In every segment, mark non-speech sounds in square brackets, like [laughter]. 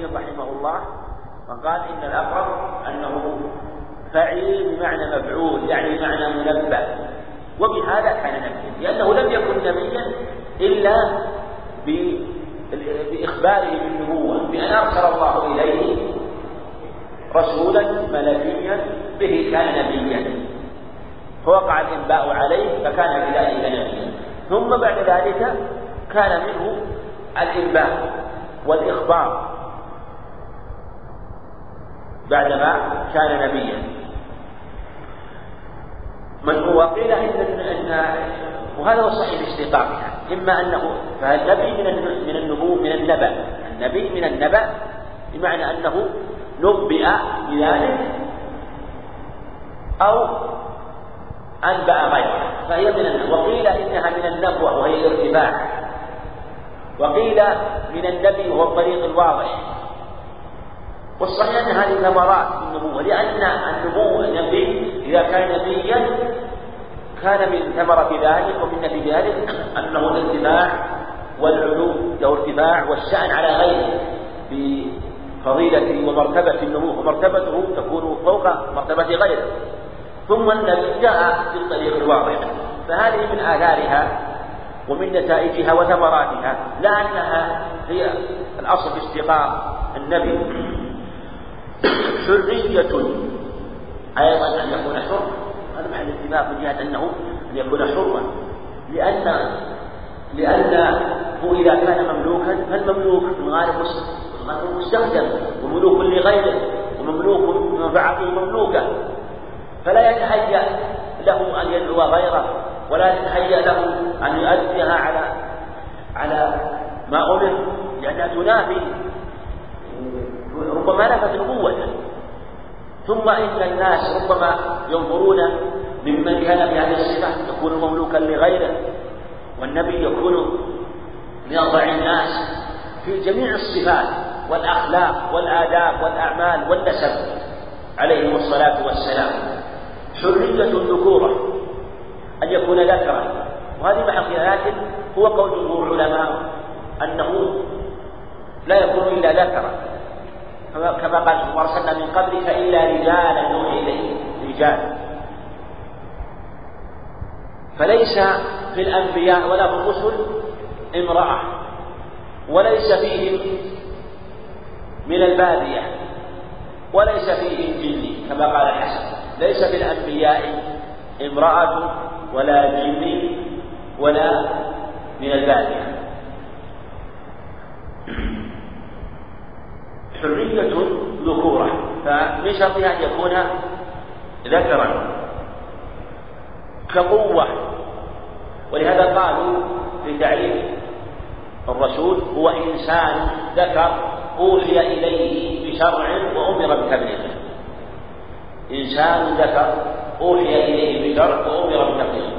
عثيمين رحمه الله فقال إن الأقرب أنه فعيل بمعنى مفعول يعني بمعنى منبأ وبهذا كان نبيا لأنه لم يكن نبيا إلا بإخباره بالنبوة بأن أرسل الله إليه رسولا ملكيا به كان نبيا. فوقع الإنباء عليه فكان بذلك نبيا. ثم بعد ذلك كان منه الإنباء والإخبار. بعدما كان نبيا. من وقيل إن إن وهذا هو صحيح اشتقاقها إما أنه فالنبي من من النبوة من النبأ؟ النبي من النبأ بمعنى أنه نبئ بذلك أو أنبأ غيره. فهي من وقيل إنها من النبوة وهي الارتفاع وقيل من النبي وهو الطريق الواضح. والصحيح أن هذه ثمرات النبوة لأن النبوة النبي إذا كان نبيا كان من ثمرة ذلك ومن نتيجة ذلك أنه الارتفاع والعلو له ارتفاع والشأن على غيره بفضيلة ومرتبة النبوة ومرتبته تكون فوق مرتبة غيره. ثم النبي جاء بالطريق الواضح فهذه من آثارها ومن نتائجها وثمراتها لا أنها هي الأصل في استقاء النبي حرية أيضا أن يكون حر. هذا محل اتفاق من جهة أنه أن يكون حرا. لأن لأنه إذا كان مملوكا فالمملوك من غالب مستخدم. وملوك لغيره. ومملوك بمنفعته مملوكة فلا يتهيأ له أن يدعو غيره ولا يتهيأ له أن يؤديها على على ما أمر. لأنها تنافي ربما نفت نبوته ثم إن الناس ربما ينظرون ممن كان بهذه الصفة يكون مملوكا لغيره والنبي يكون من الناس في جميع الصفات والأخلاق والآداب والأعمال والنسب عليهم الصلاة والسلام. حرية الذكورة أن يكون ذكرا. وهذه محل لكن هو قول جمهور العلماء أنه لا يكون إلا ذكرا. كما قال وارسلنا من قبلك إلا رجالا نوحي إليه رجال. فليس في الأنبياء ولا في الرسل امرأة وليس فيهم من البادية وليس فيهم جني كما قال الحسن. ليس في الأنبياء امرأة ولا جني ولا من البادية. شرطها أن يكون ذكرا كقوة. ولهذا قالوا في تعريف الرسول هو إنسان ذكر أوحي إليه بشرع وأمر بتبليغه. إنسان ذكر أوحي إليه بشرع وأمر بتبليغه.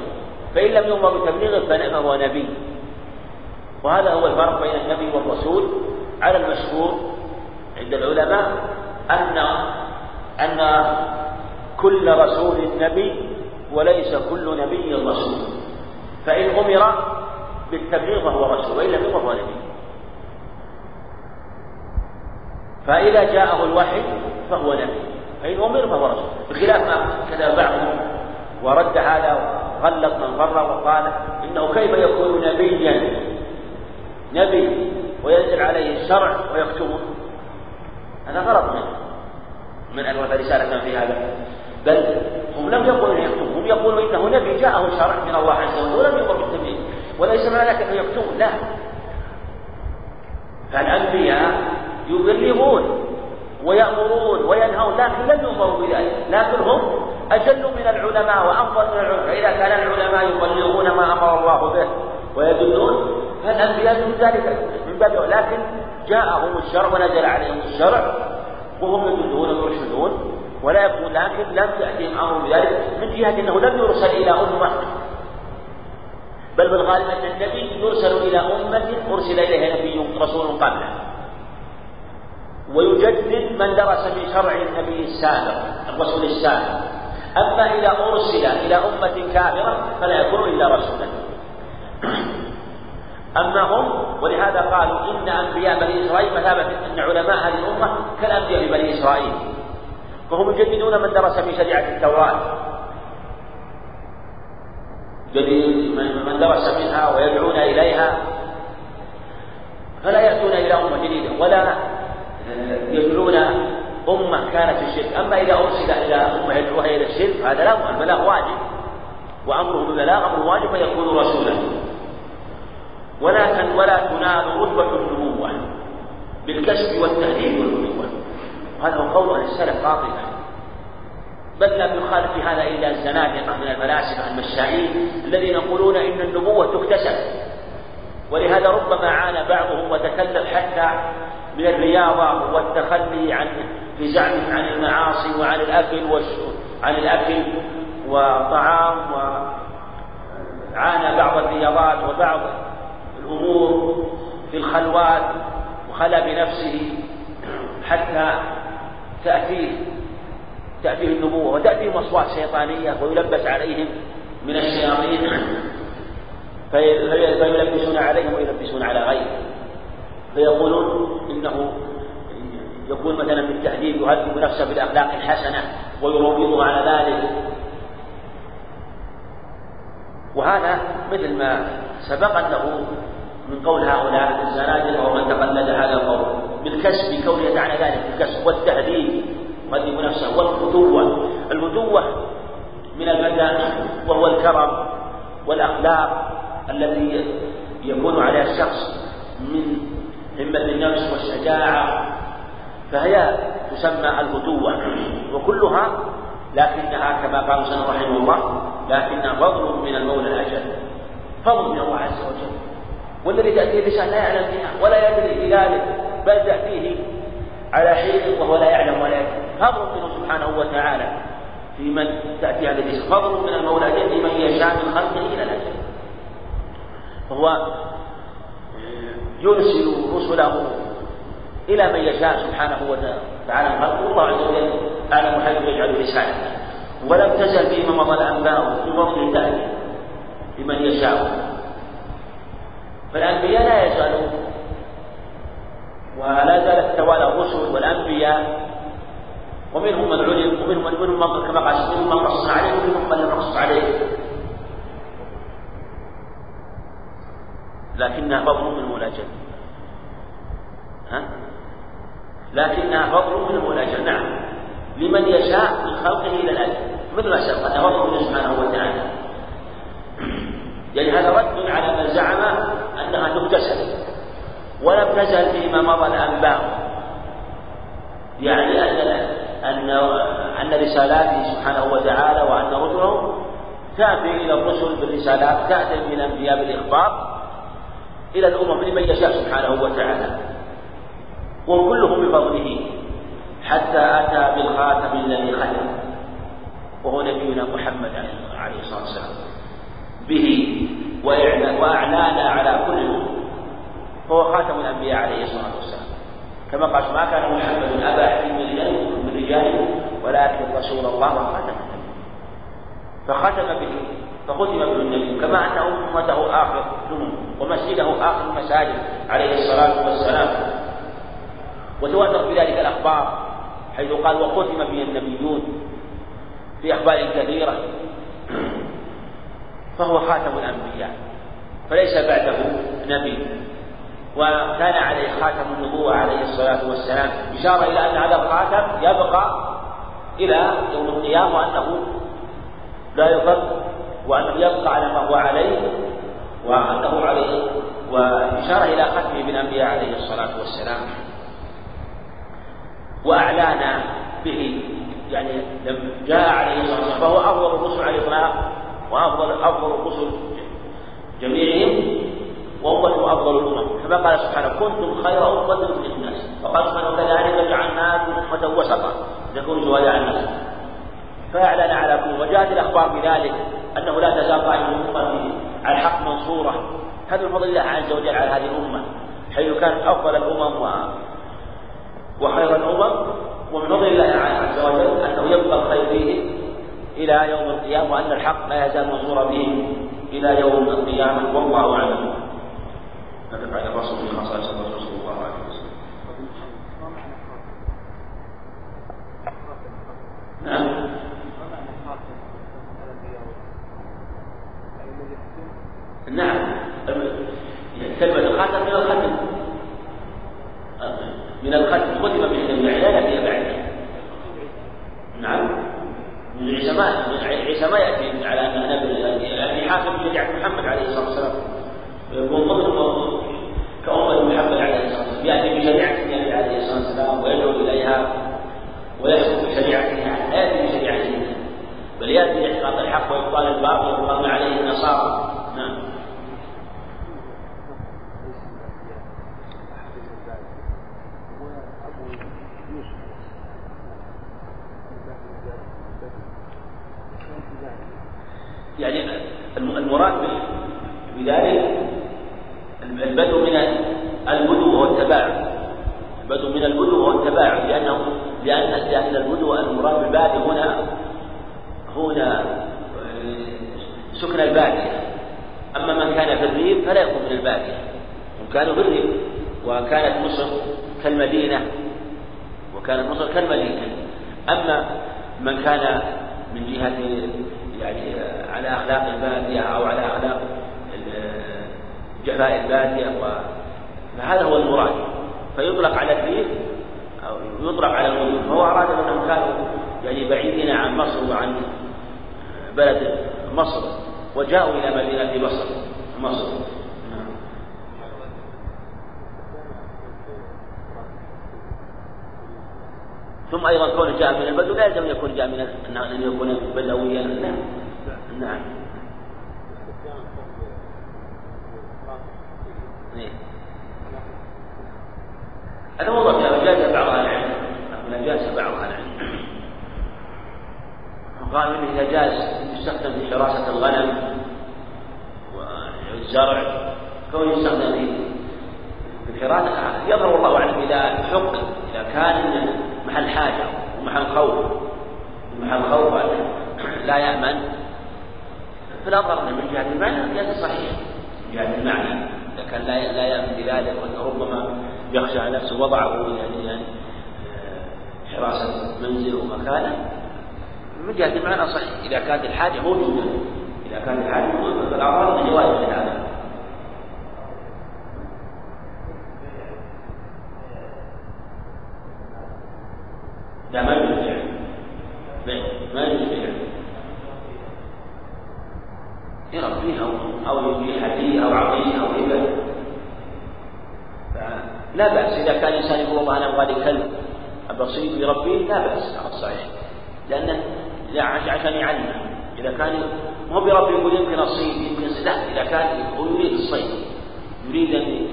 فإن لم يؤمر بتبليغه فنعم هو نبي. وهذا هو الفرق بين النبي والرسول على المشهور عند العلماء أن أن كل رسول نبي وليس كل نبي رسول. فإن أمر بالتبليغ فهو رسول وإن لم فهو نبي. فإذا جاءه الوحي فهو نبي فإن أمر فهو رسول. بخلاف ما كذا بعضهم ورد هذا وغلط من فر وقال إنه كيف يكون نبيا؟ نبي وينزل عليه الشرع ويكتبه. هذا غلط. منه من أن رسالة في هذا. بل هم لم يقولوا انه يكتب هم يقولوا انه نبي جاءه شرع من الله عز وجل ولم يقل بالتبليغ وليس معنى ذلك انه يكتب لا. فالأنبياء يبلغون ويأمرون وينهون لكن لم يؤمروا بذلك. لكن هم أجل من العلماء وأفضل من العلماء. فإذا كان العلماء يبلغون ما أمر الله به ويدلون فالأنبياء من ذلك من باب لكن جاءهم الشرع ونزل عليهم الشرع وهم يدلون ويرشدون ولا يكون لكن لم يأتهم أمر بذلك من جهة أنه لم يرسل إلى أمة. بل بالغالب أن النبي يرسل إلى أمة أرسل إليها نبي رسول قبله. ويجدد من درس في شرع النبي السابق الرسول السابق. أما إذا أرسل إلى أمة كافرة فلا يكون إلا رسولا. أما هم؟ ولهذا قالوا إن أنبياء بني إسرائيل مثابة أن علماء هذه الأمة كالأنبياء بني إسرائيل. فهم يجددون من درس في شريعة التوراة. من درس منها ويدعون إليها. فلا يأتون إلى أمة جديدة ولا يدعون أمة كانت في الشرك أما إذا أرسل إلى أمة يدعوها إلى الشرك هذا لا البلاغ واجب. وأمره بالبلاغ أمر واجب فيكون رسولا ولكن ولا تنال رتبة النبوة بالكشف والتهديد والنبوة هذا هو قول أهل السلف قاطبة بل لم يخالف في هذا إلا الزنادقة من الفلاسفة المشائين الذين يقولون إن النبوة تكتسب. ولهذا ربما عانى بعضهم وتكلف حتى من الرياضة والتخلي عن في زعمه عن المعاصي وعن الأكل عن الأكل وطعام وعانى بعض الرياضات وبعض الأمور في الخلوات وخلى بنفسه حتى تأتيه تأتيه النبوة وتأتيهم أصوات شيطانية ويلبس عليهم من الشياطين فيلبسون عليهم ويلبسون على غيرهم فيقولون إنه يكون مثلا في التهديد يهذب نفسه بالأخلاق الحسنة ويروضه على ذلك. وهذا مثل ما سبق أنه من قول هؤلاء الزنادقة ومن تقلد هذا القول بالكسب كونه يدعى ذلك بالكسب والتهديد. يهذب نفسه والفتوة الفتوة من المدى وهو الكرم والأخلاق التي يكون عليها الشخص من همة النفس والشجاعة. فهي تسمى الفتوة وكلها لكنها كما قال سنة رحمه الله لكنها فضل من المولى الأجل. فضل من الله عز وجل. والذي تأتيه الإنسان لا يعلم بها ولا يدري بذلك بل تأتيه على حين وهو لا يعلم ولا يدري. فضل منه سبحانه وتعالى في من تأتي هذه الإنسان فضل من المولى الأجل لمن يشاء من خلقه إلى الأجل فهو يرسل رسله إلى من يشاء سبحانه وتعالى من خلقه. الله عز وجل أعلم حيث يجعل رسالته. ولم تزل فيما مضى الأنباء بفضل تأتي لمن يشاء. فالأنبياء لا يزالون. ولا زالت توالى الرسل والأنبياء. ومنهم من علم ومنهم من منهم كما قال منهم من قص عليه ومنهم من لم نقص عليه. لكنها فضل من الملاجئ ها؟ لكنها فضل من الملاجئ نعم. لمن يشاء من خلقه إلى الاجل مثل ما سبق انها فضل سبحانه وتعالى. [clears throat] يعني هذا رد على من زعم أنها تكتسب ولم تزل فيما مضى الأنباء. يعني ان ان أن رسالاته سبحانه وتعالى وأن رسله تأتي إلى الرسل بالرسالات تأتي من الأنبياء بالإخبار إلى الأمم لمن يشاء سبحانه وتعالى. وكلهم بفضله. حتى أتى بالخاتم الذي ختم وهو نبينا محمد عليه الصلاة والسلام. به وأعلان على كل الأمم فهو خاتم الأنبياء عليه الصلاة والسلام. كما قال ما كان محمد أبا أحد من رجالكم ولكن رسول الله وخاتم فختم به فختم به النبي كما أن أمته آخر الأمم ومسجده آخر المساجد عليه الصلاة والسلام. وتواتر في ذلك الأخبار حيث قال وختم به النبيون في أخبار كثيرة. فهو خاتم الأنبياء فليس بعده نبي. وكان عليه خاتم النبوة عليه الصلاة والسلام. إشارة إلى أن هذا الخاتم يبقى إلى يوم القيامة وأنه لا يفك وأنه يبقى على ما هو عليه وأنه عليه. وإشارة إلى ختمه بالأنبياء عليه الصلاة والسلام. وأعلان به يعني لم جاء عليه الصلاة والسلام فهو أفضل الرسل على الإطلاق وأفضل أفضل الرسل جميعهم وأمته أفضل الأمم. كما قال سبحانه كنتم خير أمة للناس. وقال سبحانه كذلك جعلناكم أمة وسطا لتكونوا شهداء على الناس. فأعلن على كل وجاءت الأخبار بذلك أنه لا تزال طائفة من على الحق منصورة. هذا من فضل الله عز وجل على هذه الأمة حيث كانت أفضل الأمم و... وخير الأمم. ومن فضل الله عز وجل أنه يبقى الخير فيه إلى يوم القيامة وأن الحق لا يزال منصورا به إلى يوم القيامة. والله أعلم. فعل الرسول صلى الله عليه وسلم. نعم. نعم. من الختم ختم بالجميع لا نبي نعم. من عيسى ما عيسى ما يأتي على أن نبي يعني حاكم شريعة محمد عليه الصلاة والسلام. ضمن كأمة محمد عليه الصلاة والسلام يأتي بشريعة النبي عليه الصلاة والسلام ويدعو إليها ويحكم بشريعته لا يأتي بشريعته بل يأتي بإحقاق الحق وإبطال الباطل وما عليه النصارى نعم يعني المراد بذلك البدو من البدو وهو التباعد البدو من البدو وهو التباعد لأنه لأن لأن البدو المراد بالبادي هنا هنا آه، سكن البادية أما من كان في الريف فلا يكون من البادية هم كانوا في الريف وكانت مصر كالمدينة وكانت مصر كالمدينة أما من كان من جهة يعني على أخلاق البادية أو على أخلاق جفاء البادية فهذا هو المراد فيطلق على الريف أو يطلق على المدن فهو أراد أنهم كانوا يعني بعيدين عن مصر وعن بلد مصر وجاءوا إلى مدينة مصر مصر ثم أيضا كونه جاء من البدو لا يلزم أن يكون جاء من ان يكون بدويا لا نعم. إيه. هذا موضوع أجاز بعض أهل العلم. من أجاز بعض أهل العلم. وقالوا إنه إذا جاز يستخدم في حراسة الغنم والزرع كونه يستخدم في الحراسة يظهر الله أعلم إذا حق إذا كان محل حاجة ومحل خوف. محل خوف لا يأمن. فالأظهر من جهة المعنى ليس صحيح من جهة المعنى. إذا كان لا يأمن بذلك ربما يخشى على نفسه وضعه يعني, يعني حراسة منزل ومكانه. من جهة المعنى صحيح. إذا كانت الحاجة موجودة. إذا كانت الحاجة موجودة فالأعراض من هذا لا ما يجوز ما يجوز فعل يربيه أو أو يجي هدية أو عطية أو هبة لا بأس إذا كان الإنسان يقول والله أنا أبغى لي كلب بسيط يربيه لا بأس على الصحيح لأنه عشان يعلمه إذا كان مو بربي يقول يمكن أصيد يمكن لا إذا كان هو يريد الصيد يريد أن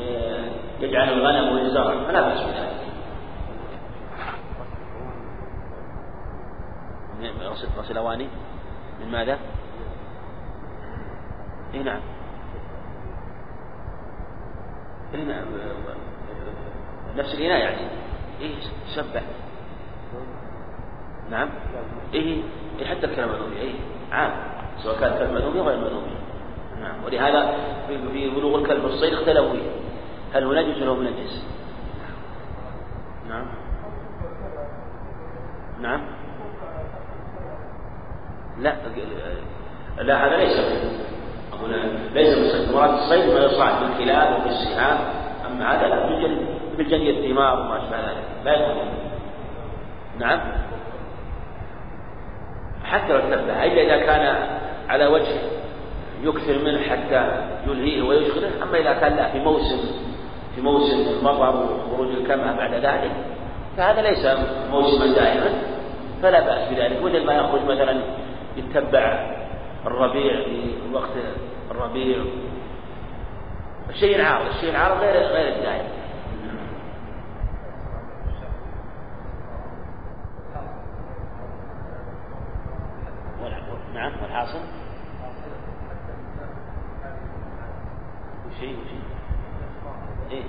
آه، يجعل الغنم والزرع فلا بأس بذلك غسل أواني من ماذا؟ اي نعم اي نعم نفس الإناء يعني. إيه سبح نعم. إيه إيه حتى الكلام المنوبي إيه عام. سواء كان كلمة أو غير منوبي نعم. ولهذا في بلوغ الكلب والصيد اختلفوا فيه. هل هو نجس ولا هو منجس نعم. نعم. لا لا هذا ليس. أقول ليس بالصيد مراد الصيد ما يصعد بالكلاب وبالسهام أما هذا لا بالجني الثمار وما أشبه ذلك لا يكون نعم. حتى لو تبع إلا إذا كان على وجه يكثر منه حتى يلهيه ويشغله أما إذا كان لا في موسم في موسم المطر وخروج الكمأة بعد ذلك فهذا ليس موسما دائما فلا بأس بذلك مثل ما يخرج مثلا يتبع الربيع في وقت الربيع. الشيء العارض الشيء العارض غير غير الدائم نعم والحاصل شيء شيء إيه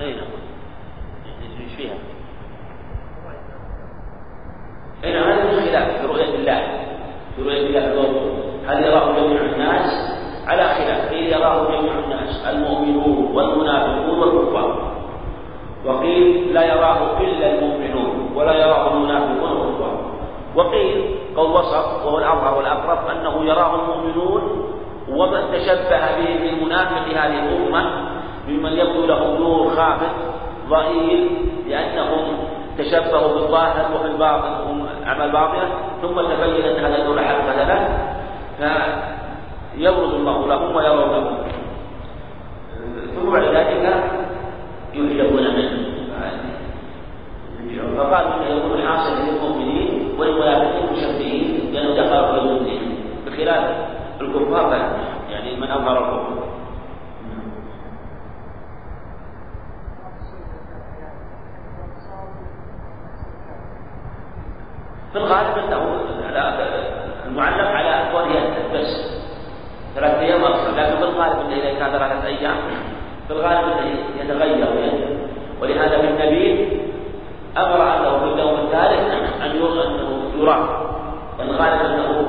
اي نعم إيش فيها؟ اي نعم هذا من خلاف في رؤية الله في رؤية الله هل يراه جميع الناس؟ على خلاف قيل يراه جميع الناس المؤمنون والمنافقون والكفار. وقيل لا يراه إلا المؤمنون ولا يراه المنافقون الصواب وهو الأظهر والأقرب أنه يراه المؤمنون ومن تشبه به من منافق هذه الأمة ممن يبدو له نور خافت ضئيل لأنهم تشبهوا بالظاهر وفي الباطن هم أعمال باطنة ثم تبين أن هذا النور حقيقة له فيبرز الله لهم ويرونه ثم بعد ذلك يحجبون منه. فقالوا انه يكون حاصل للمؤمنين والمنافقين مشبهين لأنه دخلوا في المؤمنين بخلاف الكفار يعني من أظهر الكفر. في الغالب أنه المعلق على كونه بس ثلاثة أيام أكثر لكن في الغالب أنه إذا كان ثلاثة أيام في الغالب أنه يتغير ولهذا في النبي أمر أنه في اليوم الثالث أن أنه يرى الغالب أنه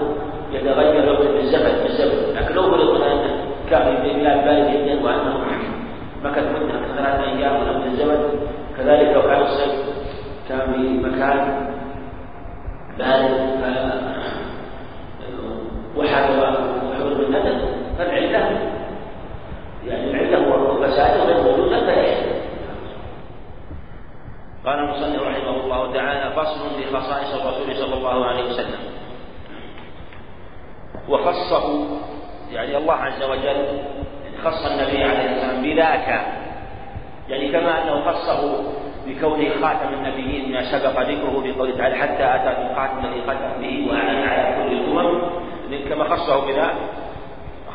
يتغير يوم بالزمن بالزمن لكن لو فرضنا أنه كان في بلاد بارد جدا وأنه مكث مدة ثلاثة أيام من الزمن كذلك لو كان الصيف كان في مكان بارد وحد وحول بالندم فالعلة يعني العلة هو الفساد غير موجودة فلا قال المصنف رحمه الله تعالى فصل في خصائص الرسول صلى الله عليه وسلم وخصه يعني الله عز وجل خص النبي عليه السلام بذاك يعني كما انه خصه بكونه خاتم النبيين ما سبق بقوله تعالى حتى اتى الخاتم الذي ختم به واعلن على كل الامم كما خصه بذا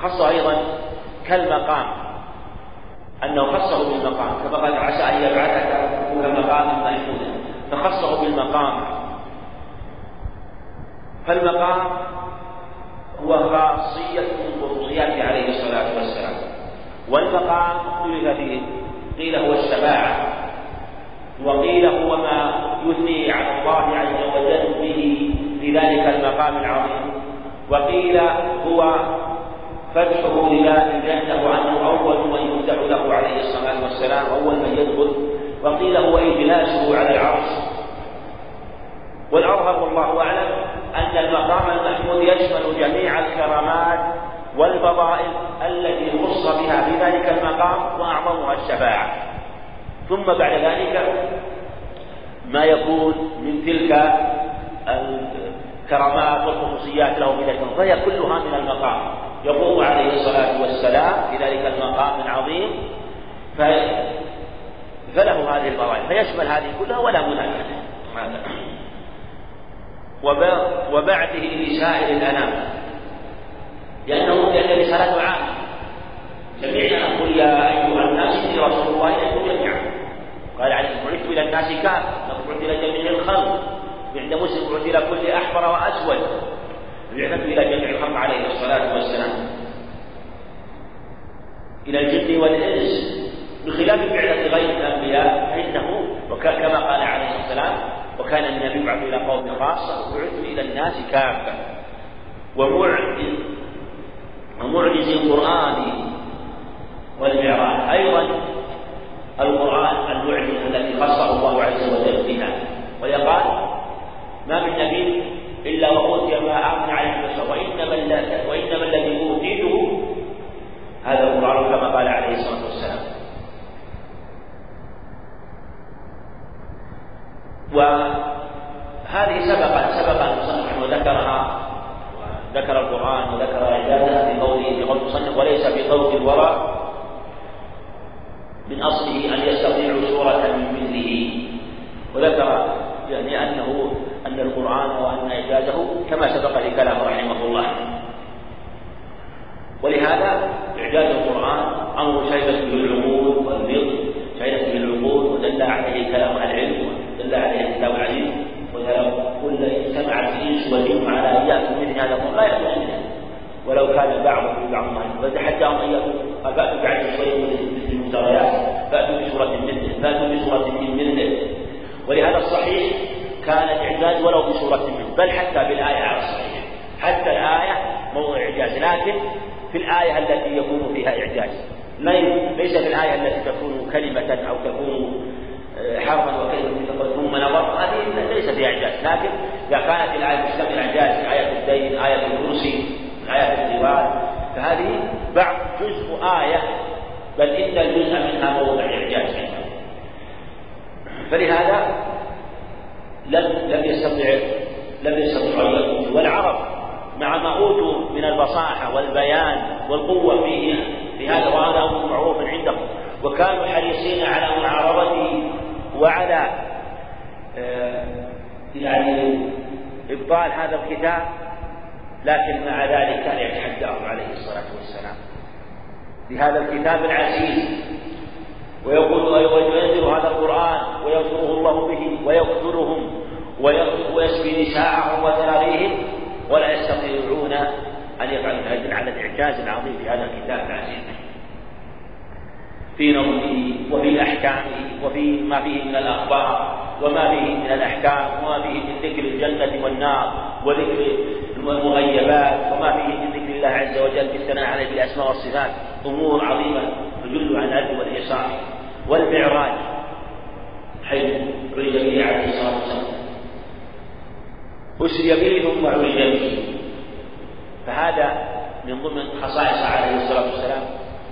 خصه أيضا كالمقام انه خصه بالمقام كما قال عسى ان يبعثك كمقام محمود فخصه بالمقام فالمقام هو خاصية من خصوصياته عليه الصلاة والسلام والمقام اختلف فيه قيل هو الشفاعة وقيل هو ما يثني على الله عز وجل به في ذلك المقام العظيم وقيل هو فتحه لله الجنة وأنه أول من يفتح له عليه الصلاة والسلام أول من يدخل وقيل هو إجلاسه على العرش والأظهر والله أعلم أن المقام المحمود يشمل جميع الكرامات والفضائل التي خص بها في ذلك المقام وأعظمها الشفاعة ثم بعد ذلك ما يكون من تلك الكرامات والخصوصيات له في ذلك فهي كلها من المقام. يقوم عليه الصلاة والسلام في ذلك المقام العظيم. فله هذه الفضائل. فيشمل هذه كلها ولا منافسة وبعده لسائر الأنام. لأنه لأن رسالته عامة جميعنا قل يا أيها الناس إني رسول الله إليكم جميعا. قال عليه بعثت إلى الناس كافة. بعثت إلى جميع الخلق. عند مسلم بعث إلى كل أحمر وأسود. بعثت إلى جميع الخلق عليه الصلاة والسلام. إلى الجن والإنس بخلاف بعثة غير الأنبياء فإنه كما قال عليه الصلاة والسلام وكان النبي يبعث إلى قوم خاصة وبعث إلى الناس كافة. ومعجز ومعجز القرآن والمعراج. أيضا القرآن المعجز الذي خصه الله عز وجل بها. ويقال ما من نبي إلا وأوتي ما آمن عليه البشر وإنما وإنما الذي أوتيته هذا القرآن كما قال عليه الصلاة والسلام. وهذه سبق سبق المصنف وذكرها ذكر القرآن وذكر إعجازها في قوله في قول المصنف وليس في قول الورى من أصله أن يستطيعوا سورة من مثله. وذكر يعني أنه أن القرآن وأن إعجازه كما سبق في كلامه رحمه الله. ولهذا إعجاز القرآن أمر شهدت به العقول والنطق شهدت به العقول ودل عليه كلام العلم دل عليه الكتاب العليم ولو كل اجتمعت الانس والجن على ان ياتوا مثل هذا الامر لا ياتون منه ولو كان بعضهم بعض فتحداهم أن ياتوا قال فأتوا بعد شوية مثل المفتريات فأتوا بسورة مثله فأتوا بسورة من مثله ولهذا الصحيح كان الاعجاز ولو بسوره منه بل حتى بالايه على الصحيح. حتى الآية موضع إعجاز لكن في الآية التي يكون فيها إعجاز. ليس في الآية التي تكون كلمة أو تكون حربا وكيف ثم نظر هذه ليس فيها إعجاز. لكن إذا كانت الآية تشتمل إعجاز آية الدين آية الكرسي آيات الزواج فهذه بعض جزء آية بل إن الجزء منها موضع إعجاز. فلهذا لم لم يستطع لم يستطع والعرب مع ما أوتوا من الفصاحة والبيان والقوة فيه في هذا وهذا أمر معروف عندهم. وكانوا حريصين على معارضته وعلى آه، يعني إبطال هذا الكتاب لكن مع ذلك كان يتحداهم عليه الصلاة والسلام. بهذا الكتاب العزيز ويقول وينزل هذا القرآن وينصره الله به ويقتلهم ويسبي نساءهم وذراريهم ولا يستطيعون أن يفعلوا ذلك على الإعجاز العظيم في هذا الكتاب العزيز. في نظمه وفي أحكامه وفي ما فيه من الأخبار وما فيه من الأحكام وما فيه من ذكر الجنة والنار وذكر المغيبات وما فيه من ذكر الله عز وجل بالثناء عليه بالأسماء والصفات. أمور عظيمة. تدل على الأدب والإحصان والمعراج حيث عرج به عليه الصلاة والسلام. أسري به ثم عرج به. فهذا من ضمن خصائص عليه الصلاة والسلام.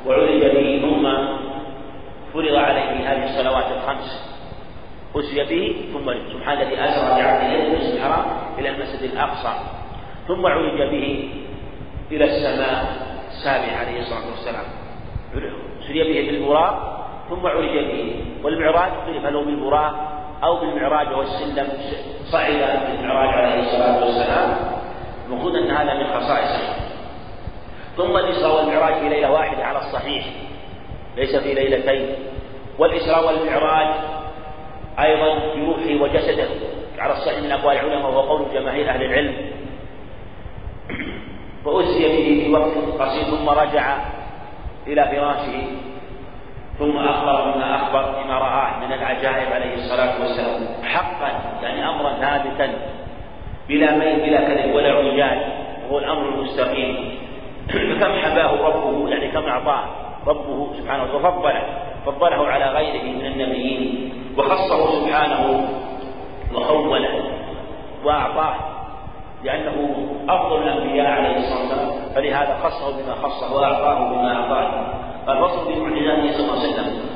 وعرج به ثم فرض عليه هذه الصلوات الخمس. أسري به ثم سبحان الذي أسرى بعبده إلى المسجد الحرام إلى المسجد الأقصى. ثم عرج به إلى السماء السابعة عليه الصلاة والسلام. سري به بالبراق ثم عرج به. والمعراج اختلف له بالبراق أو بالمعراج وهو السلم صعد بالمعراج عليه الصلاة والسلام. المفروض أن هذا من خصائصه. ثم الإسراء والمعراج في ليلة واحدة على الصحيح. ليس في ليلتين. والإسراء والمعراج أيضا بروحه وجسده. على الصحيح من أقوال العلماء وهو قول جماهير أهل العلم. فأسري به في وقت قصير ثم رجع إلى فراشه ثم أخبر بما أخبر بما رآه من العجائب عليه الصلاة والسلام حقا يعني أمرا ثابتا بلا ميل بلا كذب ولا عجاج وهو الأمر المستقيم. [clears throat] فكم حباه ربه يعني كم أعطاه ربه سبحانه وتفضله فضله على غيره من النبيين وخصه سبحانه وخوله وأعطاه لأنه أفضل الأنبياء عليه الصلاة والسلام. فلهذا خصه بما خصه وأعطاه بما أعطاه. الفصل بمعجزاته صلى الله عليه وسلم.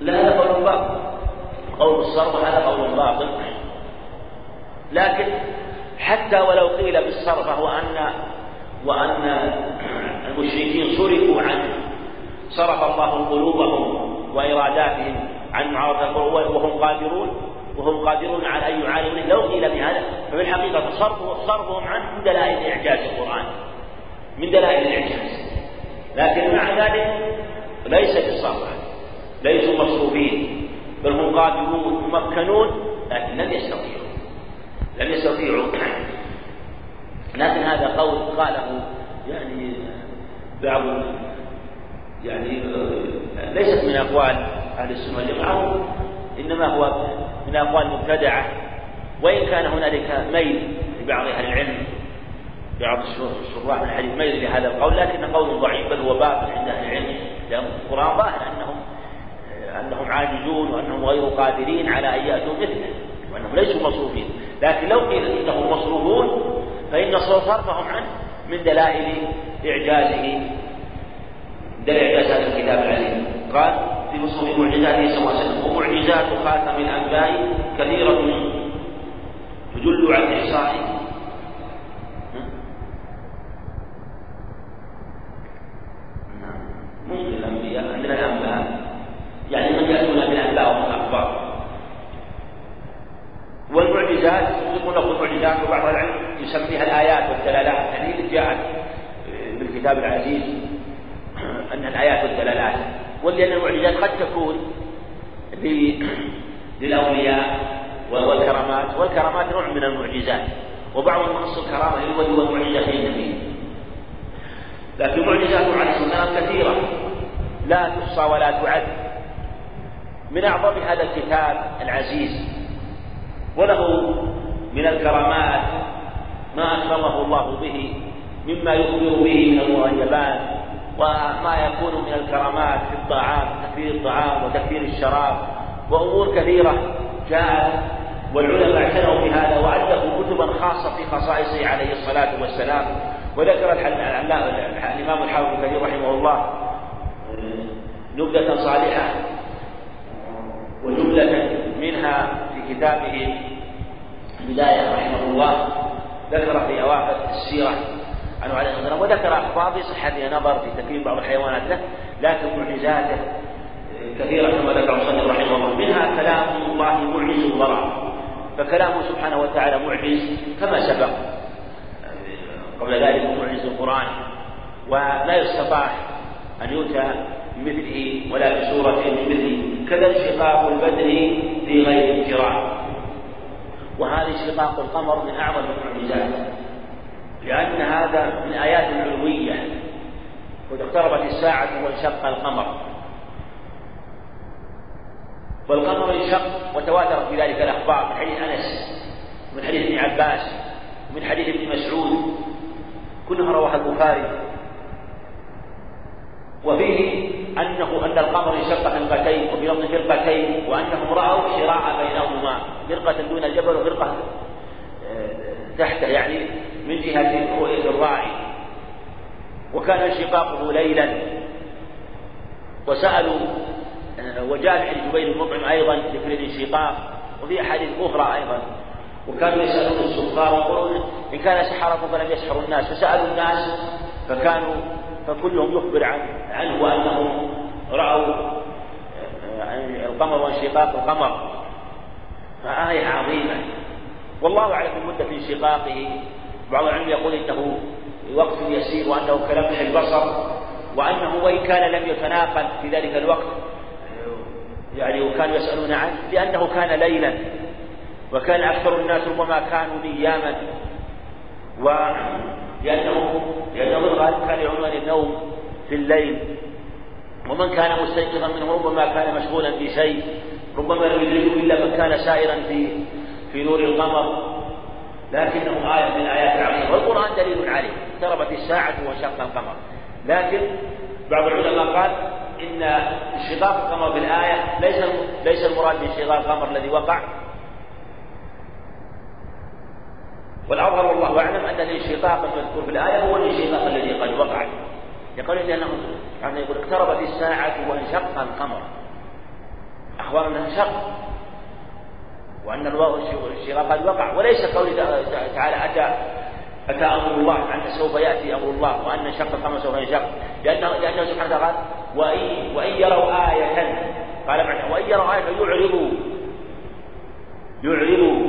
لا هذا قول باطل. قول الصرف هذا قول باطل. لكن حتى ولو قيل بالصرف فهو أن وأن المشركين صرفوا عنه. صرف الله قلوبهم وإراداتهم عن معارضة وهم قادرون. وهم قادرون على أن يعالجوا لو قيل بهذا ففي الحقيقة صرفه صرفهم عنه من دلائل إعجاز القرآن؟ من دلائل الإعجاز. لكن مع ذلك ليس بالصرف ليسوا مصروفين بل هم قادرون ممكنون لكن لم يستطيعوا. لم يستطيعوا. لكن هذا قول قاله يعني بعض يعني ليست من أقوال أهل السنة والجماعة. إنما هو من أقوال مبتدعة. وإن كان هنالك ميل لبعض أهل العلم بعض الشراح من الحديث ميل لهذا القول لكن قول ضعيف بل هو باطل عند أهل العلم. لأن القرآن ظاهر أنهم أنهم عاجزون وأنهم غير قادرين على أن يأتوا مثله وأنهم ليسوا مصروفين. لكن لو قيل إنهم مصروفون فإن صرفهم عنه من دلائل إعجازه دلائل إعجاز هذا الكتاب العليم. قال في مصروف معجزاته صلى الله عليه وسلم. ومعجزات خاتم الأنبياء كثيرة تدل على إحصائه ممكن الأنبياء عندنا الأنباء يعني من يأتون بالأنباء والأخبار والمعجزات يطلقون له المعجزات وبعض العلم يسميها الآيات والدلالات يعني جاءت بالكتاب العزيز أن الآيات والدلالات ولأن المعجزات قد تكون للأولياء والكرامات والكرامات نوع من المعجزات وبعضهم يخص الكرامة للولي والمعجزة للنبي لكن معجزاته عليه الصلاة والسلام كثيرة لا تحصى ولا تعد من أعظم هذا الكتاب العزيز. وله من الكرامات ما أكرمه الله به مما يخبر به من المغيبات وما يكون من الكرامات في الطعام تكفير الطعام وتكفير الشراب وأمور كثيرة جاءت والعلماء اعتنوا بهذا وألفوا كتبا خاصة في خصائصه عليه الصلاة والسلام. وذكر الإمام الحافظ كثير رحمه الله نبذة صالحة وجملة منها في كتابه البداية رحمه الله. ذكر في أواخر السيرة عنه عليه الصلاة والسلام وذكر أخبار في صحتها نظر في تكريم بعض الحيوانات له لكن معجزاته كثيرة كما ذكر المصنف رحمه الله. منها كلام الله معجز الورى فكلامه سبحانه وتعالى معجز كما سبق. قبل ذلك معجز القرآن ولا يستطاع أن يؤتى بمثله ولا بسورة بمثله كذا انشقاق البدر في غير انفراد وهذا انشقاق القمر من أعظم المعجزات لأن هذا من آيات العلوية وإذا اقتربت الساعة وانشق القمر. والقمر انشق وتواترت في ذلك الأخبار من حديث أنس ومن حديث ابن عباس ومن حديث ابن مسعود. كلها رواها البخاري. وفيه أنه أن القمر انشق فرقتين وفي لفظ فرقتين وأنهم رأوا شراع بينهما فرقة دون الجبل وفرقة آه، تحته يعني من جهة الراعي. وكان انشقاقه ليلا. وسألوا آه، وجاء عن جبير المطعم أيضا ذكر الانشقاق وفي أحاديث أخرى أيضا. وكانوا يسألون السفار ويقولون إن كان سحرة فلم يسحروا الناس. فسألوا الناس فكانوا فكلهم يخبر عن عنه وأنهم رأوا آه، القمر وانشقاق القمر. فآية عظيمة. والله أعلم بمدة انشقاقه. بعض العلم يقول إنه وقت يسير وأنه كلمح البصر وأنه وإن كان لم يتناقل في ذلك الوقت يعني وكانوا يسألون عنه لأنه كان ليلا. وكان أكثر الناس ربما كانوا نياما. ولأنه لأنه الغالب كان يعنون النوم في الليل. ومن كان مستيقظا منه ربما كان مشغولا في شيء. ربما لم يدركه إلا من كان سائرا في في نور القمر. لكنه آية من الآيات العظيمة. والقرآن دليل عليه. اقتربت الساعة وانشق القمر. لكن بعض العلماء قال إن انشقاق القمر بالآية ليس ليس المراد بانشقاق القمر الذي وقع. والأظهر والله أعلم أن الانشقاق المذكور في الآية هو الانشقاق الذي قد وقع. يقول لأنه يعني يقول اقتربت الساعة وانشق القمر. أخبر أنه انشق. وأن الانشقاق قد وقع. وليس قول تعالى أتى أتى أمر الله أن سوف يأتي أمر الله وأن انشق القمر سوف ينشق. لأنه لأنه سبحانه وتعالى قال وإن وإن يروا آية قال معنى وإن يروا آية يعرضوا يعرضوا.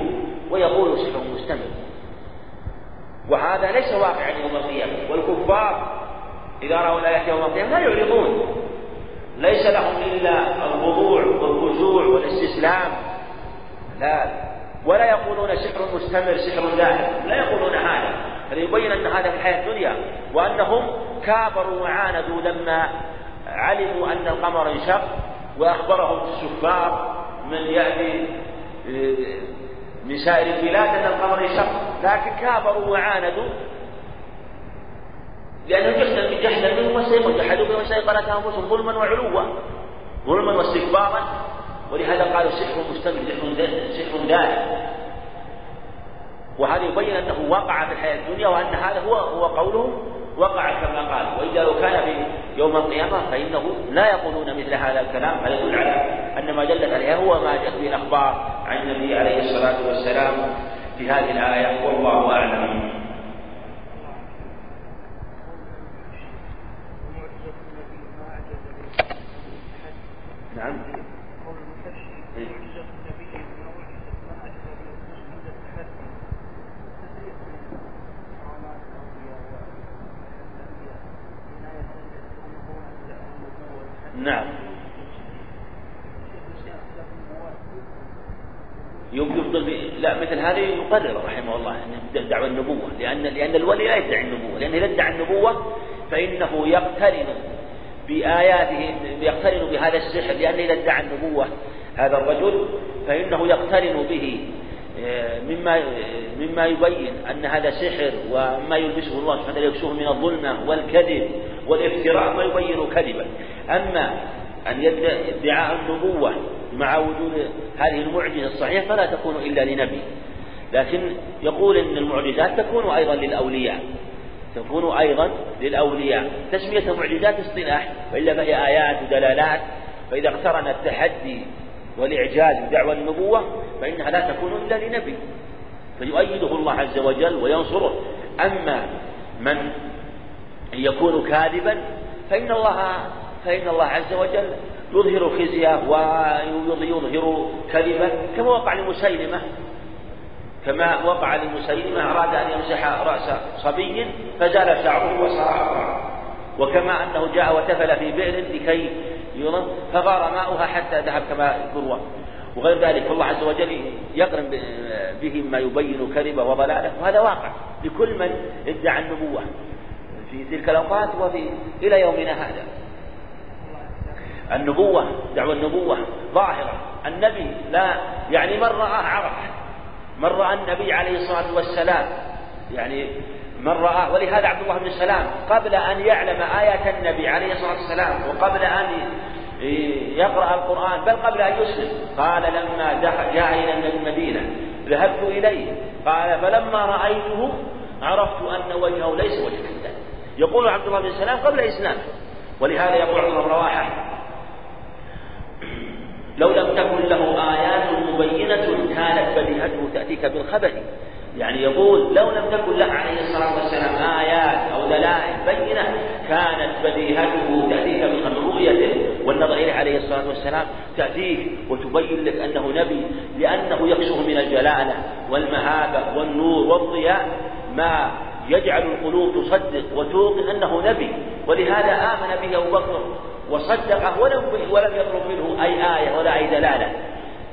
ويقولوا سحر مستمر وهذا ليس واقعا يوم القيامة. والكفار إذا رأوا الآيات يوم القيامة لا يعرضون. ليس لهم إلا الخضوع والخشوع والاستسلام. لا. ولا يقولون سحر مستمر سحر دائم. لا يقولون هذا. فليبين أن هذا في الحياة الدنيا. وأنهم كابروا وعاندوا لما علموا أن القمر انشق. وأخبرهم السفار من يأتي من سائر البلاد أن القمر انشق لكن كابروا وعاندوا لأنه جهلا جهلا منهم واستيقظوا جحدوا بما استيقنتها أنفسهم ظلما وعلوا. ظلما واستكبارا. ولهذا قالوا سحر مستمر سحر دائم. وهذا يبين أنه وقع في الحياة الدنيا وأن هذا هو هو قوله وقع كما قال. وإذا لو كان في يوم القيامة فإنه لا يقولون مثل هذا الكلام هذا يدل على أن ما دلت عليه هو ما جاء به الأخبار. عن النبي عليه الصلاة والسلام في هذه الآية والله أعلم. نعم. نعم. يفضل لا مثل هذا يقرر رحمه الله إن دعوى النبوة. لأن لأن الولي لا يدعي النبوة. لأنه إذا ادعى النبوة فإنه يقترن بآياته يقترن بهذا السحر. لأن إذا ادعى النبوة هذا الرجل فإنه يقترن به مما مما يبين أن هذا سحر وما يلبسه الله سبحانه وتعالى يكسوه من الظلمة والكذب والافتراء ما يبين كذبا. أما أن ادعاء النبوة مع وجود هذه المعجزة الصحيحة فلا تكون إلا لنبي. لكن يقول إن المعجزات تكون أيضا للأولياء. تكون أيضا للأولياء. تسمية معجزات اصطلاح وإلا فهي آيات ودلالات. فإذا اقترن التحدي والإعجاز بدعوى النبوة فإنها لا تكون إلا لنبي. فيؤيده الله عز وجل وينصره. أما من يكون كاذبا فإن الله فإن الله عز وجل يظهر خزيه ويظهر كذبه كما وقع لمسيلمة كما وقع لمسيلمة أراد أن يمسح رأس صبي فزال شعره وصار وكما أنه جاء وتفل في بئر لكي يرى فغار ماؤها حتى ذهب كما يقول وغير ذلك فالله عز وجل يقرن به ما يبين كذبه وضلاله. وهذا واقع لكل من ادعى النبوة في تلك الأوقات وفي إلى يومنا هذا. النبوة دعوة النبوة ظاهرة. النبي لا يعني من رآه عرف من رأى النبي عليه الصلاة والسلام. يعني من رآه ولهذا عبد الله بن سلام قبل أن يعلم آيات النبي عليه الصلاة والسلام وقبل أن يقرأ القرآن بل قبل أن يسلم. قال لما جاء إلى المدينة ذهبت إليه. قال فلما رأيته عرفت أن وجهه ليس وجه يقول عبد الله بن سلام قبل إسلامه ولهذا يقول بن رواحة لو لم تكن له آيات مبينة كانت بديهته تأتيك بالخبر. يعني يقول لو لم تكن له عليه الصلاة والسلام آيات أو دلائل بينة كانت بديهته تأتيك من رؤيته والنظر إليه عليه الصلاة والسلام تأتيك وتبين لك أنه نبي لأنه يكشف من الجلالة والمهابة والنور والضياء. ما يجعل القلوب تصدق وتوقن أنه نبي ولهذا آمن به أبو بكر وصدقه ولم ولم يطلب منه أي آية ولا أي دلالة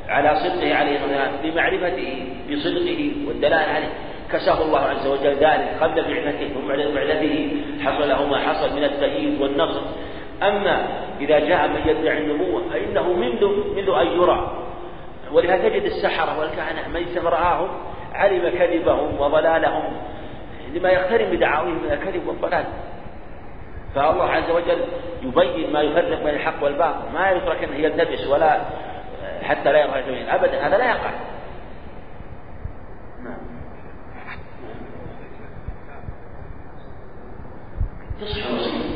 على صدقه عليه الصلاة والسلام بمعرفته بصدقه والدلالة عليه. كساه الله عز وجل ذلك قبل بعثته وبعد بعثته حصل له ما حصل من التأييد والنصر أما إذا جاء من يدعي النبوة فإنه منذ منذ أن يرى. ولهذا تجد السحرة والكهنة من رآهم علم كذبهم وضلالهم لما يقترن بدعاويهم من الكذب والضلال. فالله عز وجل يبين ما يفرق بين الحق والباطل. ما يترك انه يلتبس ولا حتى لا يقع ابدا هذا لا يقع. نعم. تصح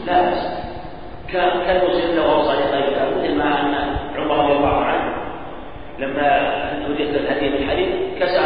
لا بأس. كالمسلم لو اوصى لغيره مثل ما أن عمر رضي الله عنه لما وجدت الهدي من حديث كسر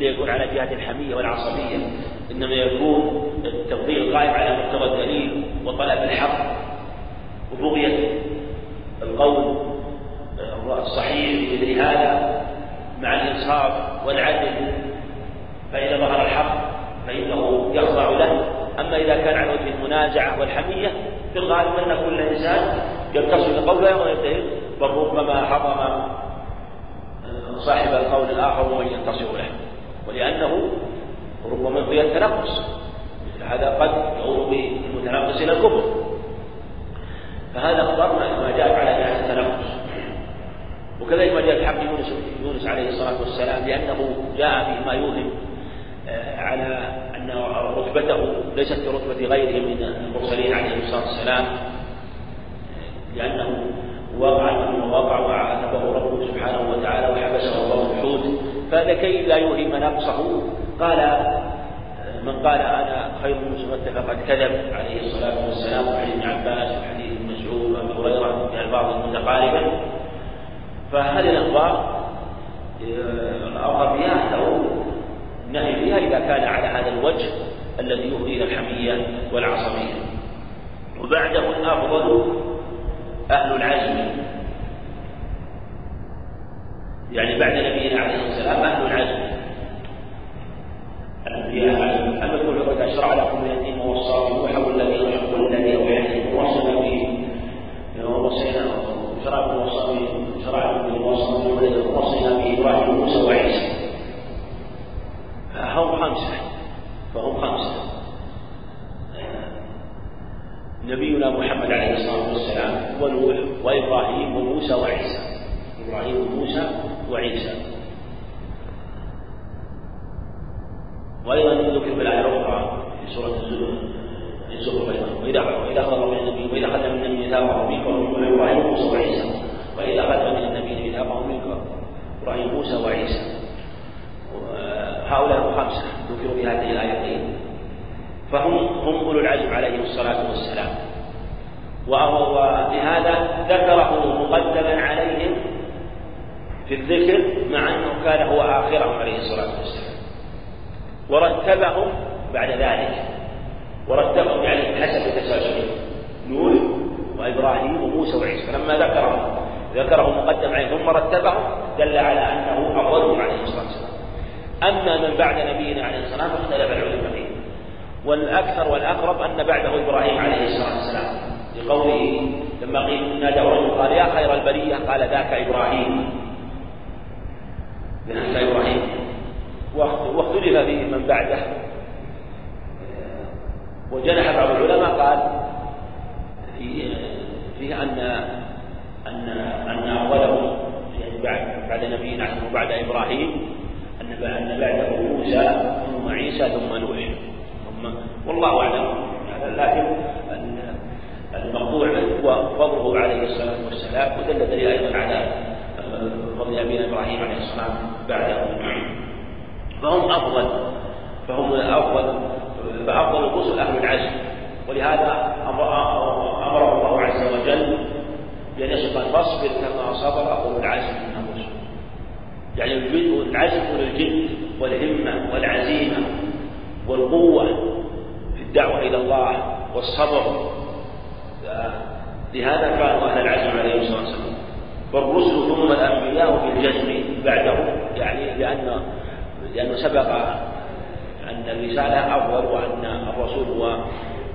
الذي يكون على جهة الحمية والعصبية إنما يكون التفضيل قائم على مقتضى الدليل وطلب الحق وبغية القول الصحيح مثل هذا مع الإنصاف والعدل فإذا ظهر الحق فإنه يخضع له. أما إذا كان على وجه المنازعة والحمية في الغالب أن كل إنسان يتصل بقوله وينتهي بل ربما حطم صاحب القول الآخر ومن ينتصر. ولأنه ربما في التنقص مثل هذا قد يعود بالمتنقص إلى الكفر. فهذا اخترنا ما جاء على جهة التنقص. وكذلك ما جاء في حق يونس يونس عليه الصلاة والسلام لأنه جاء فيه ما يوهم آه، على أن رتبته ليست كرتبة غيره من المرسلين عليه الصلاة والسلام لأنه وقع منه وقع فلكي لا يوهم نقصه قال آه، من قال أنا خير من فقد كذب عليه الصلاة والسلام. وحديث ابن عباس وحديث مسعود وابي هريرة في الفاظ متقاربه فهذه الأخبار الأمر فيها له النهي فيها إذا كان على هذا الوجه الذي يفضي إلى الحمية والعصبية. وبعده الأفضل أهل العزم. يعني بعد نبينا عليه السلام أهل العزم. الأنبياء أما كل قد أشرع لكم من الدين ووصى نوحا والذي والذي أوحينا ووصينا به ووصينا شرع وصى شرع وصى وصينا به إبراهيم وموسى وعيسى. فهم خمسة. فهم خمسة. نبينا محمد عليه الصلاة والسلام ونوح وإبراهيم وموسى وعيسى. إبراهيم وموسى وعيسى وأيضا ذكر في الآية الأخرى في سورة الزخرف وإذا وإذا أخذ من النبي وإذا أخذ من النبي ميثاقه منك ومن إبراهيم وموسى وعيسى. وإذا أخذ من النبي ميثاقه منك إبراهيم موسى وعيسى. هؤلاء خمسة ذكروا في هذه الآيتين. فهم هم أولو العزم عليهم الصلاة والسلام. ولهذا ذكره مقدما عليهم في الذكر مع أنه كان هو آخرهم عليه الصلاة والسلام. ورتبهم بعد ذلك. ورتبهم يعني حسب تسلسلهم نوح وإبراهيم وموسى وعيسى. فلما ذكرهم ذكره مقدم عليه. ثم رتبهم دل على أنه أفضلهم عليه الصلاة والسلام. أما من بعد نبينا عليه الصلاة والسلام فاختلف العلماء فيه. والأكثر والأقرب أن بعده إبراهيم عليه الصلاة والسلام. لقوله لما قيل نادى رجل قال يا خير البرية قال ذاك إبراهيم. ذاك إبراهيم واختلف فيه من بعده. وجنح بعض العلماء قال في في أن أن أن أولهم يعني بعد بعد نبينا وبعد إبراهيم أن أن بعده موسى ثم عيسى ثم نوح. ثم والله أعلم. لكن المقطوع هو فضله عليه الصلاة والسلام ودل دليل أيضا على فضل أبينا إبراهيم عليه السلام بعده. فهم أفضل فهم أفضل فأفضل الرسل أهل العزم. ولهذا أمره الله عز وجل بأن يصف فاصبر كما صبر أولو العزم من الرسل. يعني العزم والجد والهمة والعزيمة والقوة في الدعوة إلى الله والصبر. لهذا كانوا أهل العزم عليه الصلاة والسلام. والرسل ثم الأنبياء في الجزم بعده التعليل لأن لأنه سبق أن الرسالة أفضل وأن الرسول هو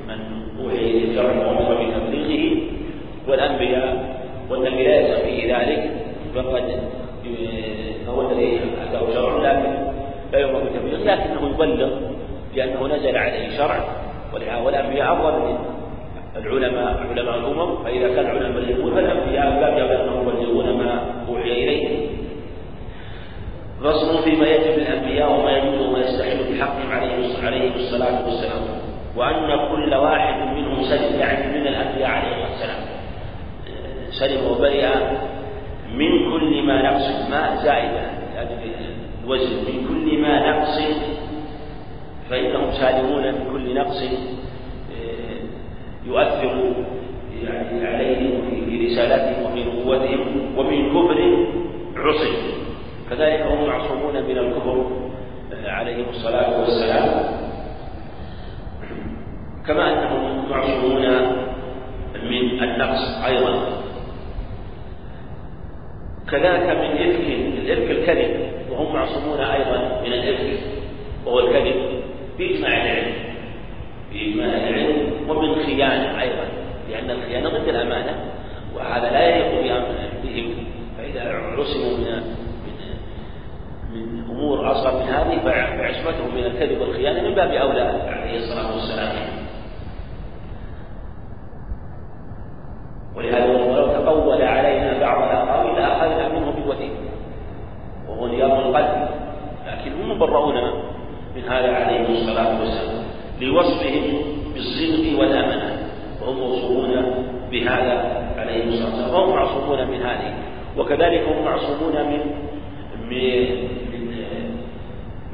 من أوحي إليه الشرع وأمر بتبليغه والأنبياء والنبي لا يستطيع فيه ذلك فقد فهو الذي أتاه شرع لكن لا يؤمر بتبليغه لكنه يبلغ لأنه نزل عليه شرع والأنبياء أفضل من العلماء علماء الأمم فإذا كان العلماء يبلغون فالأنبياء لا يبلغون ما فصل فيما يجب للأنبياء وما يجوز وما يستحيل بحقهم عليه الصلاة والسلام. وأن كل واحد منهم سلم يعني من الأنبياء عليه السلام. سلم وبرئ من كل ما نقص. ما زائدة الوزن. من كل ما نقص فإنهم سالمون من كل نقص يؤثر يعني عليهم في رسالتهم وفي نبوتهم ومن كفر عصي. كذلك هم معصومون من الكفر عليهم الصلاة والسلام. كما أنهم معصومون من النقص أيضا. كذلك من إفك الإفك الكذب وهم معصومون أيضا من الإفك وهو الكذب بإجماع العلم. بإجماع العلم ومن خيانة أيضا لأن الخيانة ضد الأمانة وهذا لا يليق بهم. فإذا عصموا من من أمور أصغر من هذه فعصمتهم من الكذب والخيانة من باب أولى عليه الصلاة والسلام. ولهذا ولو تقول علينا بعض الأقاويل لأخذنا منه بالوثيق وهو نيام القلب. لكن هم مبرؤون من هذا عليه الصلاة والسلام. لوصفهم بالصدق والأمانة. وهم موصوفون بهذا عليه الصلاة والسلام. وهم معصومون من هذه. وكذلك هم معصومون من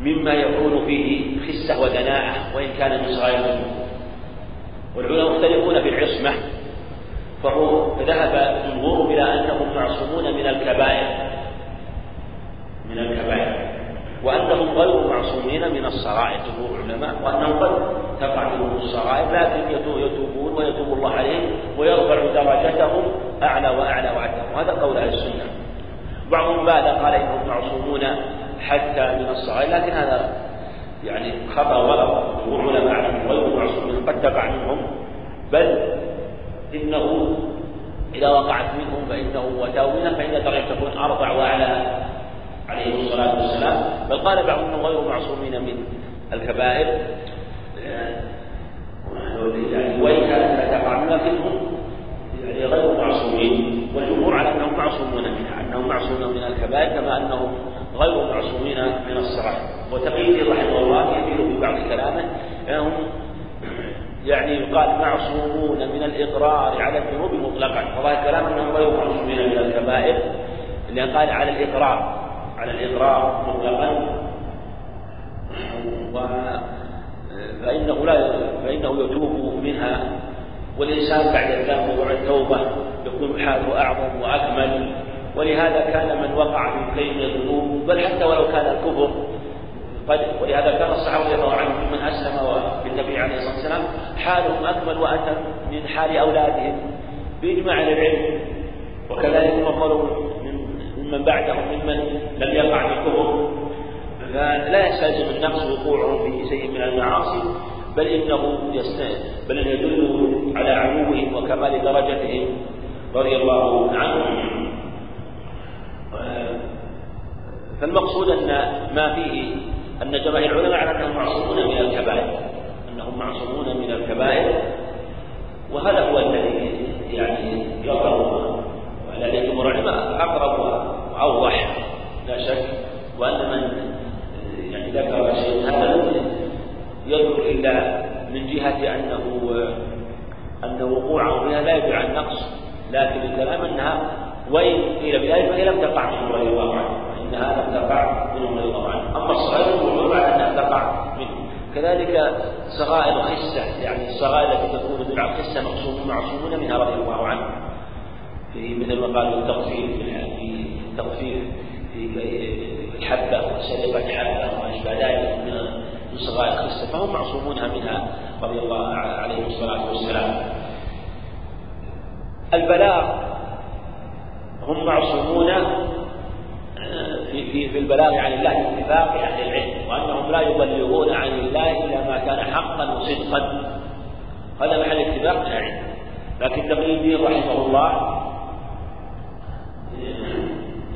مما يكون فيه خسة ودناءة وإن كان من الذنوب والعلماء مختلفون في العصمة فهو ذهب الجمهور إلى أنهم معصومون من الكبائر. من الكبائر. وأنهم غير معصومين من الصغائر جمهور العلماء وأنهم قد تقع منهم الصغائر لكن يتوبون ويتوب الله عليهم ويرفع درجتهم أعلى وأعلى وأعلى. وهذا قول أهل السنة. بعضهم بعد قال إنهم معصومون حتى من الصغائر لكن هذا يعني خطأ وغلط جمهور العلماء غير معصومين قد تقع منهم بل إنه إذا وقعت منهم فإنه وتاوينا فإن الدرجة تكون أربع وأعلى. عليه الصلاة والسلام. بل قال بعضهم غير معصومين من الكبائر. يعني وإن تقع لكنهم يعني غير معصومين. والجمهور على أنهم معصومون منها أنهم معصومون من الكبائر كما أنهم غير معصومين من الصغائر وتقييد رحمه الله يميل في بعض كلامه. أنهم يعني يقال معصومون من الإقرار على الذنوب مطلقا. وظاهر الكلام أنهم غير معصومين من الكبائر. لأن قال على الإقرار على الإقرار مطلقا. و فإنه لا فإنه يتوب منها. والإنسان بعد الذنب وبعد التوبة يكون حاله أعظم وأكمل. ولهذا كان من وقع في كيد الذنوب بل حتى ولو كان الكفر ولهذا كان الصحابة رضي الله عنهم من أسلم بالنبي عليه الصلاة والسلام حالهم أكمل وأتم من حال أولادهم بإجماع العلم. وكذلك مفر ممن بعدهم ممن لم يقع في الكفر فلا يستلزم النقص وقوعهم في شيء من المعاصي بل إنه بل إنه يدل على علوهم وكمال درجتهم رضي الله عنهم. فالمقصود أن ما فيه أن جماهير العلماء على أنهم معصومون من الكبائر أنهم معصومون من الكبائر. وهذا هو الذي يعني يظهر وعلى جمهور العلماء أقرب واوضح لا شك وأن من يعني ذكر شيء هذا يذكر الا من جهة أنه أن وقوعه فيها لا يدعي عن نقص لكن الكلام أنها وإن قيل بذلك فهي لم تقع منه رضي الله عنه إنها لم تقع منه رضي الله عنه أما الصغائر فالجمهور على أنها تقع منه. كذلك صغائر خسة يعني الصغائر التي تكون بدعة خسة مقصوم معصومون منها رضي الله عنه. في مثل ما قالوا التخفيف في التخفيف في الحبة وسرقة حبة وما أشبه ذلك من صغائر خسة فهم معصومونها منها رضي الله عليه الصلاة والسلام. البلاغ هم معصومون في في في البلاغ عن الله باتفاق أهل العلم وأنهم لا يبلغون عن الله إلا ما كان حقا وصدقا. هذا محل اتفاق أهل العلم. لكن تقي الدين رحمه الله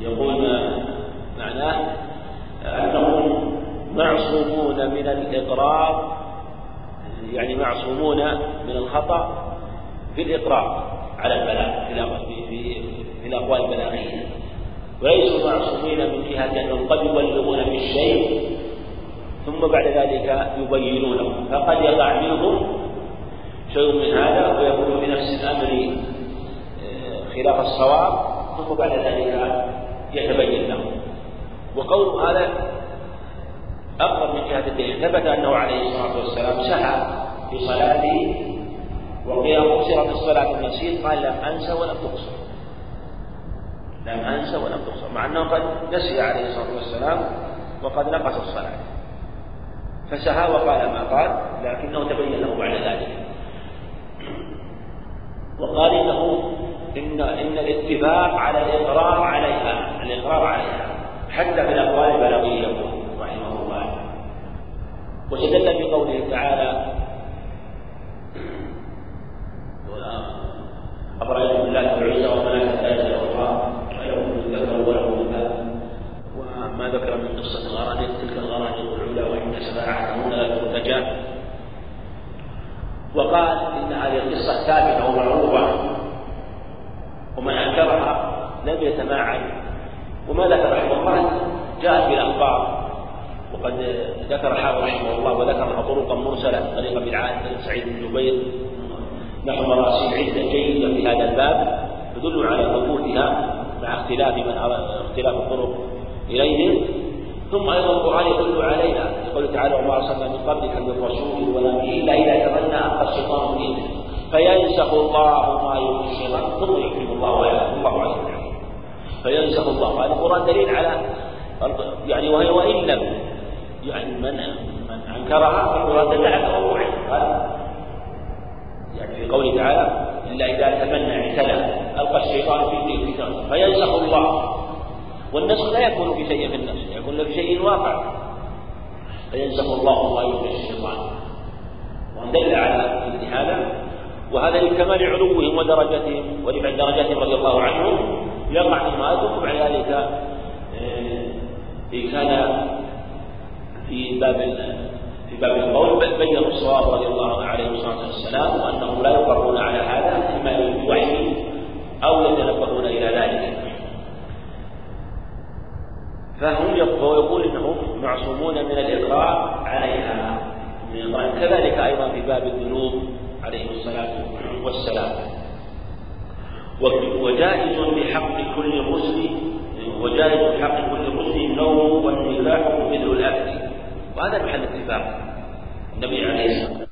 يقول معناه أنهم معصومون من الإقرار يعني معصومون من الخطأ في الإقرار على البلاغ في الأقوال البلاغية. وليسوا معصومين من جهة أنهم قد يبلغون بالشيء ثم بعد ذلك يبينونه. فقد يقع منهم شيء من هذا ويكون في نفس الأمر آه، خلاف الصواب ثم بعد ذلك يتبين له وقول هذا أقرب من جهة الدليل. ثبت أنه عليه الصلاة والسلام سعى في صلاته وقيل قصرت الصلاة النسيت قال لم أنسى ولم تقصر لم أنسى ولم تقصر مع أنه قد نسي عليه الصلاة والسلام وقد نقص الصلاة. فسهى وقال ما قال لكنه تبين له بعد ذلك. وقال إنه إن إن الاتفاق على الإقرار عليها الإقرار عليها حتى في الأقوال البلاغية رحمه الله. واستدل بقوله تعالى أفرأيتم الله والعزى ومناة الثالثة الأخرى أيهم الذكر وله الأنثى وما ذكر من قصة الغرانيق تلك الغرانيق العلا وإن سماعتهن لا ترتجى وقال إن هذه القصة ثابتة ومعروفة ومن أنكرها لم يتمعن. وما ذكر رحمه الله جاءت بالأخبار وقد ذكر حافظ رحمه الله وذكر طرقا مرسلة طريقة بن سعيد بن جبير. نحو مراسيل عدة جيدة في هذا الباب تدل على ثبوتها مع اختلاف من اختلاف الطرق إليه. ثم أيضا القرآن يدل علينا يقول تعالى وما أرسلنا من قبلك من رسول ولا إلا إذا تمنى ألقى الشيطان في فينسخ الله ما يلقي الشيطان ثم يكتب الله ويعلم. الله عليه فينسخ الله. هذا القرآن دليل على يعني وهي وإن لم يعني من من أنكرها فالقرآن دل على وقوعها يعني في قوله تعالى إلا إذا تمنى اعتلى. ألقى الشيطان في الكتاب فينسخ الله. والنسخ لا يكون في شيء في النسخ يكون في شيء واقع. فينسخ الله ما يلقي الشيطان. وأن دل على مثل هذا. وهذا لكمال علوهم ودرجتهم ولبعد درجاتهم رضي الله عنهم. يقع في ما ثم بعد ذلك آه، إن كان في باب في باب القول بل بينوا الصواب رضي الله عليه الصلاة والسلام وأنهم لا يقرون على هذا إما للوحي أو يتنبهون إلى ذلك. فهم يقول إنهم معصومون من الاقرار عليها. من كذلك أيضا في باب الذنوب عليه الصلاة والسلام. وجائز بحق كل مسلم وجائز بحق كل مسلم النوم والنكاح مثل الأكل. وهذا محل اتفاق. النبي عليه الصلاة